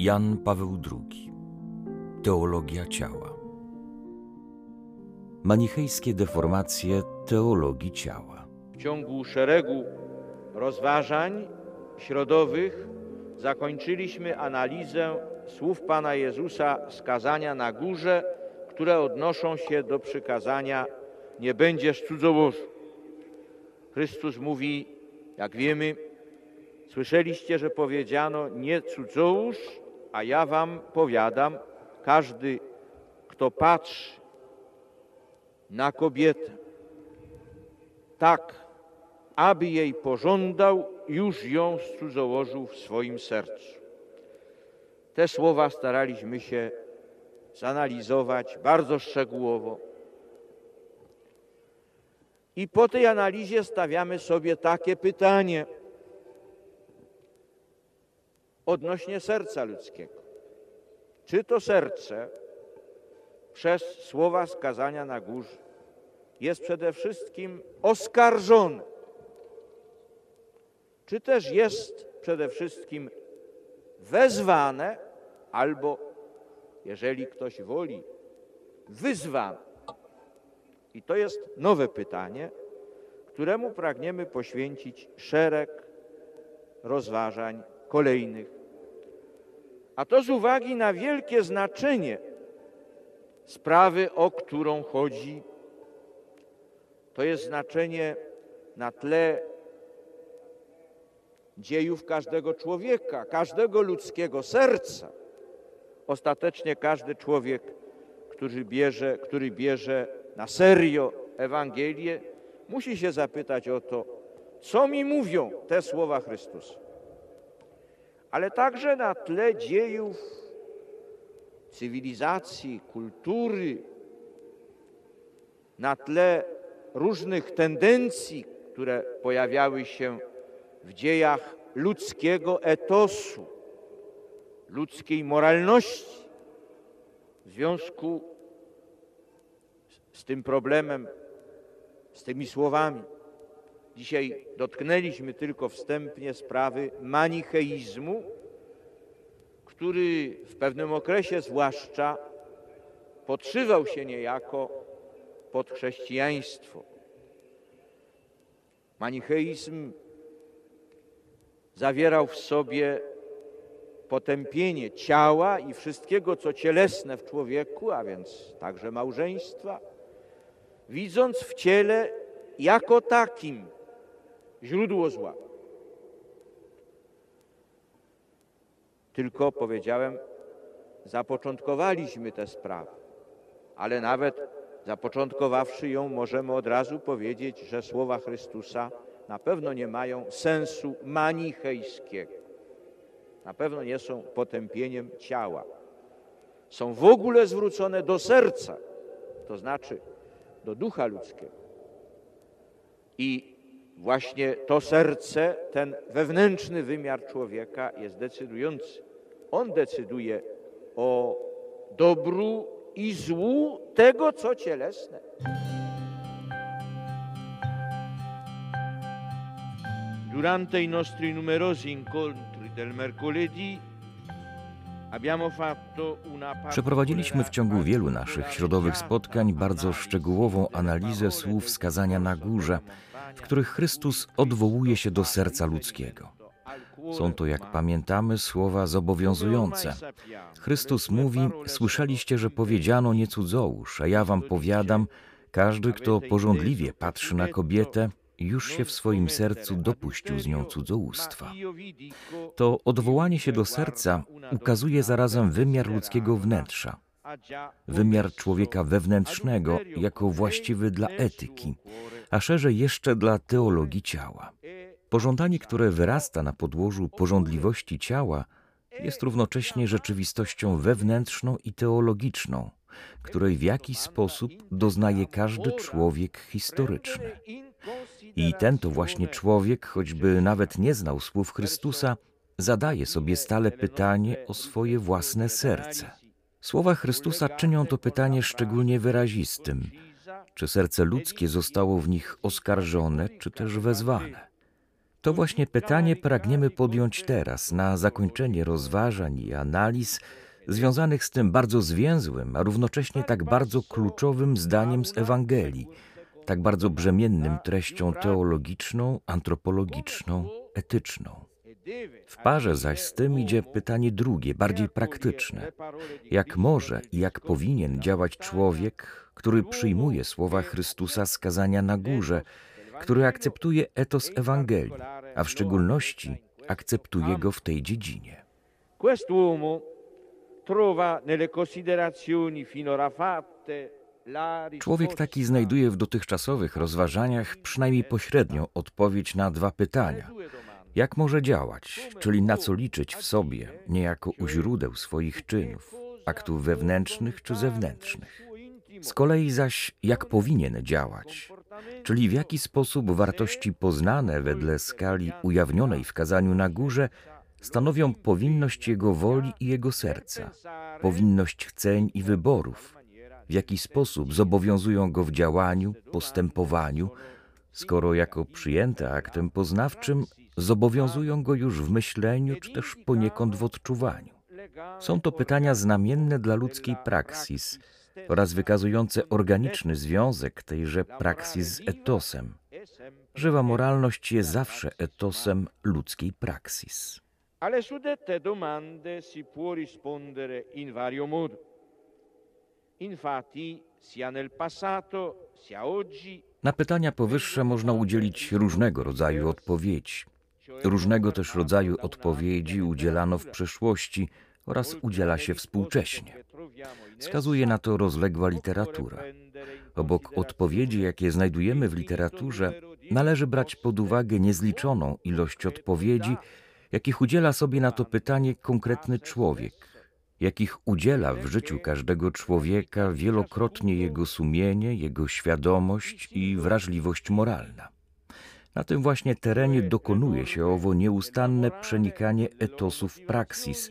Jan Paweł II Teologia ciała. Manichejskie deformacje teologii ciała. W ciągu szeregu rozważań środowych zakończyliśmy analizę słów Pana Jezusa z kazania na górze, które odnoszą się do przykazania nie będziesz cudzołożył. Chrystus mówi, jak wiemy, słyszeliście, że powiedziano nie cudzołóż, a ja wam powiadam, każdy, kto patrzy na kobietę tak, aby jej pożądał, już ją cudzołożył w swoim sercu. Te słowa staraliśmy się zanalizować bardzo szczegółowo. I po tej analizie stawiamy sobie takie pytanie odnośnie serca ludzkiego. Czy to serce przez słowa skazania na górze jest przede wszystkim oskarżone? Czy też jest przede wszystkim wezwane albo, jeżeli ktoś woli, wyzwane? I to jest nowe pytanie, któremu pragniemy poświęcić szereg rozważań kolejnych. A to z uwagi na wielkie znaczenie sprawy, o którą chodzi. To jest znaczenie na tle dziejów każdego człowieka, każdego ludzkiego serca. Ostatecznie każdy człowiek, który bierze, który bierze na serio Ewangelię, musi się zapytać o to, co mi mówią te słowa Chrystusa. Ale także na tle dziejów cywilizacji, kultury, na tle różnych tendencji, które pojawiały się w dziejach ludzkiego etosu, ludzkiej moralności. W związku z tym problemem, z tymi słowami. Dzisiaj dotknęliśmy tylko wstępnie sprawy manicheizmu, który w pewnym okresie zwłaszcza podszywał się niejako pod chrześcijaństwo. Manicheizm zawierał w sobie potępienie ciała i wszystkiego, co cielesne w człowieku, a więc także małżeństwa, widząc w ciele jako takim źródło zła. Tylko powiedziałem, zapoczątkowaliśmy tę sprawę, ale nawet zapoczątkowawszy ją, możemy od razu powiedzieć, że słowa Chrystusa na pewno nie mają sensu manichejskiego. Na pewno nie są potępieniem ciała. Są w ogóle zwrócone do serca, to znaczy do ducha ludzkiego. I właśnie to serce, ten wewnętrzny wymiar człowieka jest decydujący. On decyduje o dobru i złu tego, co cielesne. Durante i nostri numerosi incontri del mercoledì Przeprowadziliśmy w ciągu wielu naszych środowych spotkań bardzo szczegółową analizę słów wskazania na górze, w których Chrystus odwołuje się do serca ludzkiego. Są to, jak pamiętamy, słowa zobowiązujące. Chrystus mówi: Słyszeliście, że powiedziano nie cudzołóż, a ja wam powiadam, każdy, kto porządliwie patrzy na kobietę, już się w swoim sercu dopuścił z nią cudzołóstwa. To odwołanie się do serca ukazuje zarazem wymiar ludzkiego wnętrza, wymiar człowieka wewnętrznego jako właściwy dla etyki, a szerzej jeszcze dla teologii ciała. Pożądanie, które wyrasta na podłożu porządliwości ciała, jest równocześnie rzeczywistością wewnętrzną i teologiczną, której w jakiś sposób doznaje każdy człowiek historyczny. I ten to właśnie człowiek, choćby nawet nie znał słów Chrystusa, zadaje sobie stale pytanie o swoje własne serce. Słowa Chrystusa czynią to pytanie szczególnie wyrazistym: czy serce ludzkie zostało w nich oskarżone, czy też wezwane? To właśnie pytanie pragniemy podjąć teraz, na zakończenie rozważań i analiz związanych z tym bardzo zwięzłym, a równocześnie tak bardzo kluczowym zdaniem z Ewangelii, tak bardzo brzemiennym treścią teologiczną, antropologiczną, etyczną. W parze zaś z tym idzie pytanie drugie, bardziej praktyczne. Jak może i jak powinien działać człowiek, który przyjmuje słowa Chrystusa skazania na górze, który akceptuje etos Ewangelii, a w szczególności akceptuje go w tej dziedzinie. Quest'uomo trova nelle considerazioni finora fatte Człowiek taki znajduje w dotychczasowych rozważaniach przynajmniej pośrednią odpowiedź na dwa pytania. Jak może działać, czyli na co liczyć w sobie, niejako u źródeł swoich czynów, aktów wewnętrznych czy zewnętrznych. Z kolei zaś, jak powinien działać, czyli w jaki sposób wartości poznane wedle skali ujawnionej w kazaniu na górze stanowią powinność jego woli i jego serca, powinność chceń i wyborów, w jaki sposób zobowiązują go w działaniu, postępowaniu, skoro jako przyjęte aktem poznawczym zobowiązują go już w myśleniu czy też poniekąd w odczuwaniu. Są to pytania znamienne dla ludzkiej praksis oraz wykazujące organiczny związek tejże praksis z etosem. Żywa moralność jest zawsze etosem ludzkiej praksis. Alle suddette domande si può rispondere in vario modo. Infatti, sia nel passato, sia oggi, Na pytania powyższe można udzielić różnego rodzaju odpowiedzi. Różnego też rodzaju odpowiedzi udzielano w przeszłości oraz udziela się współcześnie. Wskazuje na to rozległa literatura. Obok odpowiedzi, jakie znajdujemy w literaturze, należy brać pod uwagę niezliczoną ilość odpowiedzi, jakich udziela sobie na to pytanie konkretny człowiek, jakich udziela w życiu każdego człowieka wielokrotnie jego sumienie, jego świadomość i wrażliwość moralna. Na tym właśnie terenie dokonuje się owo nieustanne przenikanie etosów praksis.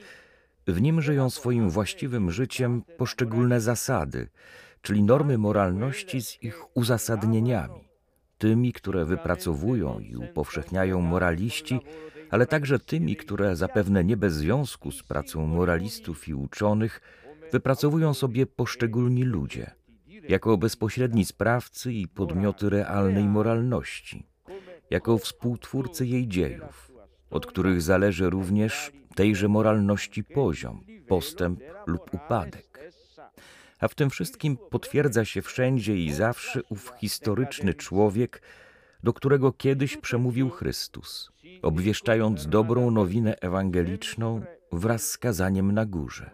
W nim żyją swoim właściwym życiem poszczególne zasady, czyli normy moralności z ich uzasadnieniami, tymi, które wypracowują i upowszechniają moraliści, ale także tymi, które zapewne nie bez związku z pracą moralistów i uczonych wypracowują sobie poszczególni ludzie, jako bezpośredni sprawcy i podmioty realnej moralności, jako współtwórcy jej dziejów, od których zależy również tejże moralności poziom, postęp lub upadek. A w tym wszystkim potwierdza się wszędzie i zawsze ów historyczny człowiek, do którego kiedyś przemówił Chrystus, obwieszczając dobrą nowinę ewangeliczną wraz z kazaniem na górze.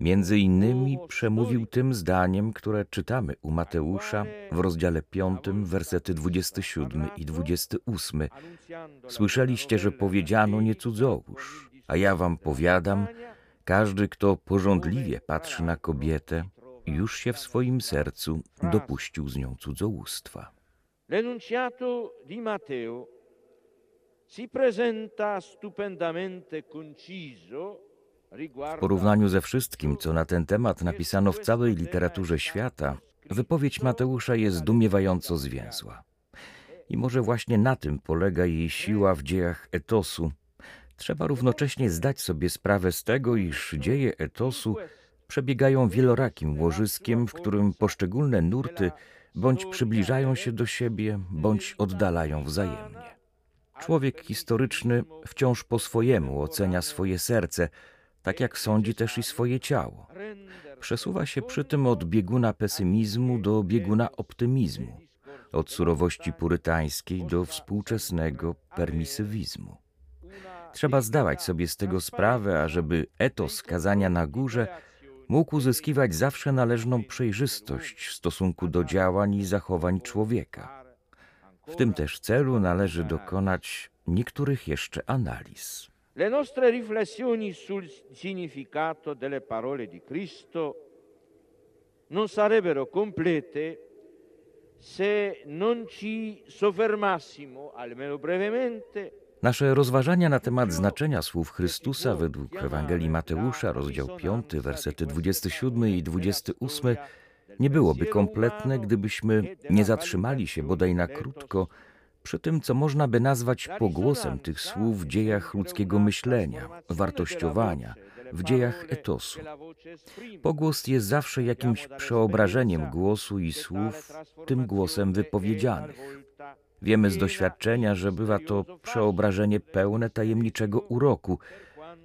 Między innymi przemówił tym zdaniem, które czytamy u Mateusza w rozdziale 5, wersety 27 i 28. Słyszeliście, że powiedziano nie cudzołóż, a ja wam powiadam, każdy, kto porządliwie patrzy na kobietę, już się w swoim sercu dopuścił z nią cudzołóstwa. L'enunciato di Matteo si presenta stupendamente conciso W porównaniu ze wszystkim, co na ten temat napisano w całej literaturze świata, wypowiedź Mateusza jest zdumiewająco zwięzła. I może właśnie na tym polega jej siła w dziejach etosu. Trzeba równocześnie zdać sobie sprawę z tego, iż dzieje etosu przebiegają wielorakim łożyskiem, w którym poszczególne nurty bądź przybliżają się do siebie, bądź oddalają wzajemnie. Człowiek historyczny wciąż po swojemu ocenia swoje serce, tak jak sądzi też i swoje ciało. Przesuwa się przy tym od bieguna pesymizmu do bieguna optymizmu, od surowości purytańskiej do współczesnego permisywizmu. Trzeba zdawać sobie z tego sprawę, ażeby etos kazania na górze mógł uzyskiwać zawsze należną przejrzystość w stosunku do działań i zachowań człowieka. W tym też celu należy dokonać niektórych jeszcze analiz. Le nostre riflessioni sul significato delle parole di Cristo non sarebbero complete se non ci soffermassimo, almeno brevemente, Nasze rozważania na temat znaczenia słów Chrystusa według Ewangelii Mateusza, rozdział 5, wersety 27 i 28, nie byłoby kompletne, gdybyśmy nie zatrzymali się bodaj na krótko przy tym, co można by nazwać pogłosem tych słów w dziejach ludzkiego myślenia, wartościowania, w dziejach etosu. Pogłos jest zawsze jakimś przeobrażeniem głosu i słów, tym głosem wypowiedzianych. Wiemy z doświadczenia, że bywa to przeobrażenie pełne tajemniczego uroku.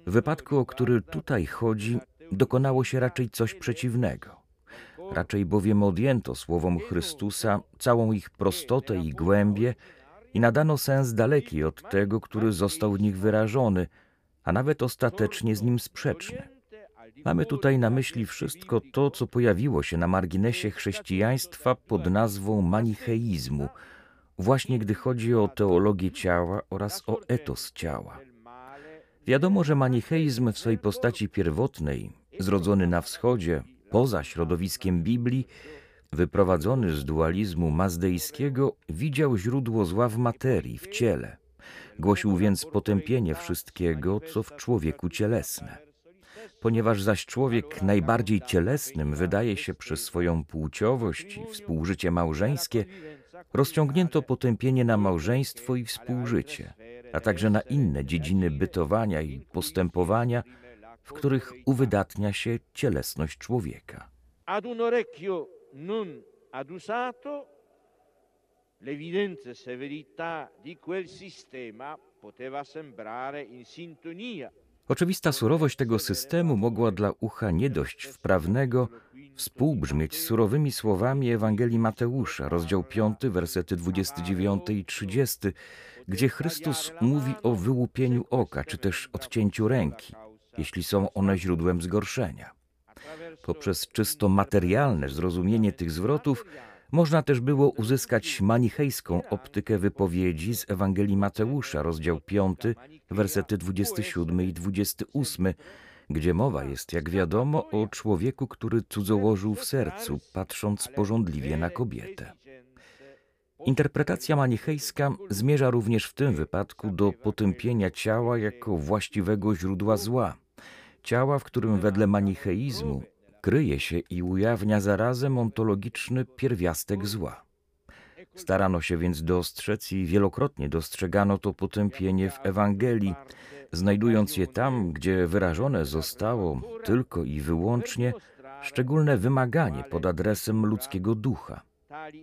W wypadku, o który tutaj chodzi, dokonało się raczej coś przeciwnego. Raczej bowiem odjęto słowom Chrystusa całą ich prostotę i głębię i nadano sens daleki od tego, który został w nich wyrażony, a nawet ostatecznie z nim sprzeczny. Mamy tutaj na myśli wszystko to, co pojawiło się na marginesie chrześcijaństwa pod nazwą manicheizmu, właśnie gdy chodzi o teologię ciała oraz o etos ciała. Wiadomo, że manicheizm w swojej postaci pierwotnej, zrodzony na wschodzie, poza środowiskiem Biblii, wyprowadzony z dualizmu mazdejskiego, widział źródło zła w materii, w ciele. Głosił więc potępienie wszystkiego, co w człowieku cielesne. Ponieważ zaś człowiek najbardziej cielesnym wydaje się przez swoją płciowość i współżycie małżeńskie, rozciągnięto potępienie na małżeństwo i współżycie, a także na inne dziedziny bytowania i postępowania, w których uwydatnia się cielesność człowieka. Ad un orecchio non adusato, l'evidente severità di quel sistema poteva sembrare in sintonia Oczywista surowość tego systemu mogła dla ucha nie dość wprawnego współbrzmieć surowymi słowami Ewangelii Mateusza, rozdział 5, wersety 29 i 30, gdzie Chrystus mówi o wyłupieniu oka, czy też odcięciu ręki, jeśli są one źródłem zgorszenia. Poprzez czysto materialne zrozumienie tych zwrotów można też było uzyskać manichejską optykę wypowiedzi z Ewangelii Mateusza, rozdział 5, wersety 27 i 28, gdzie mowa jest, jak wiadomo, o człowieku, który cudzołożył w sercu, patrząc pożądliwie na kobietę. Interpretacja manichejska zmierza również w tym wypadku do potępienia ciała jako właściwego źródła zła. Ciała, w którym wedle manicheizmu kryje się i ujawnia zarazem ontologiczny pierwiastek zła. Starano się więc dostrzec i wielokrotnie dostrzegano to potępienie w Ewangelii, znajdując je tam, gdzie wyrażone zostało tylko i wyłącznie szczególne wymaganie pod adresem ludzkiego ducha.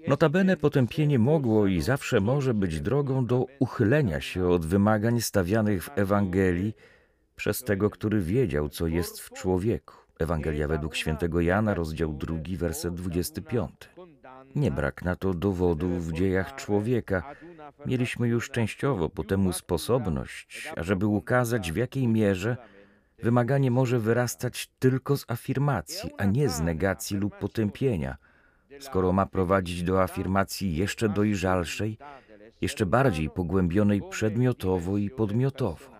Notabene potępienie mogło i zawsze może być drogą do uchylenia się od wymagań stawianych w Ewangelii przez tego, który wiedział, co jest w człowieku. Ewangelia według świętego Jana, rozdział 2, werset 25. Nie brak na to dowodów w dziejach człowieka. Mieliśmy już częściowo po temu sposobność, ażeby ukazać w jakiej mierze wymaganie może wyrastać tylko z afirmacji, a nie z negacji lub potępienia, skoro ma prowadzić do afirmacji jeszcze dojrzalszej, jeszcze bardziej pogłębionej przedmiotowo i podmiotowo.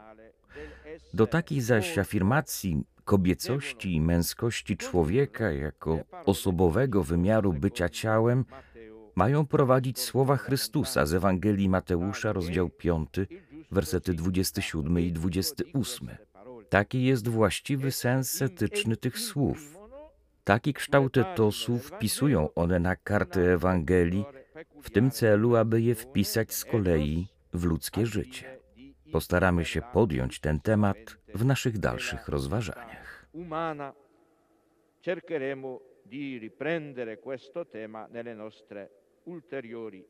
Do takiej zaś afirmacji kobiecości i męskości człowieka jako osobowego wymiaru bycia ciałem mają prowadzić słowa Chrystusa z Ewangelii Mateusza, rozdział 5, wersety 27 i 28. Taki jest właściwy sens etyczny tych słów. Taki kształt etosu wpisują one na kartę Ewangelii w tym celu, aby je wpisać z kolei w ludzkie życie. Postaramy się podjąć ten temat w naszych dalszych rozważaniach. di questo tema nelle nostre ulteriori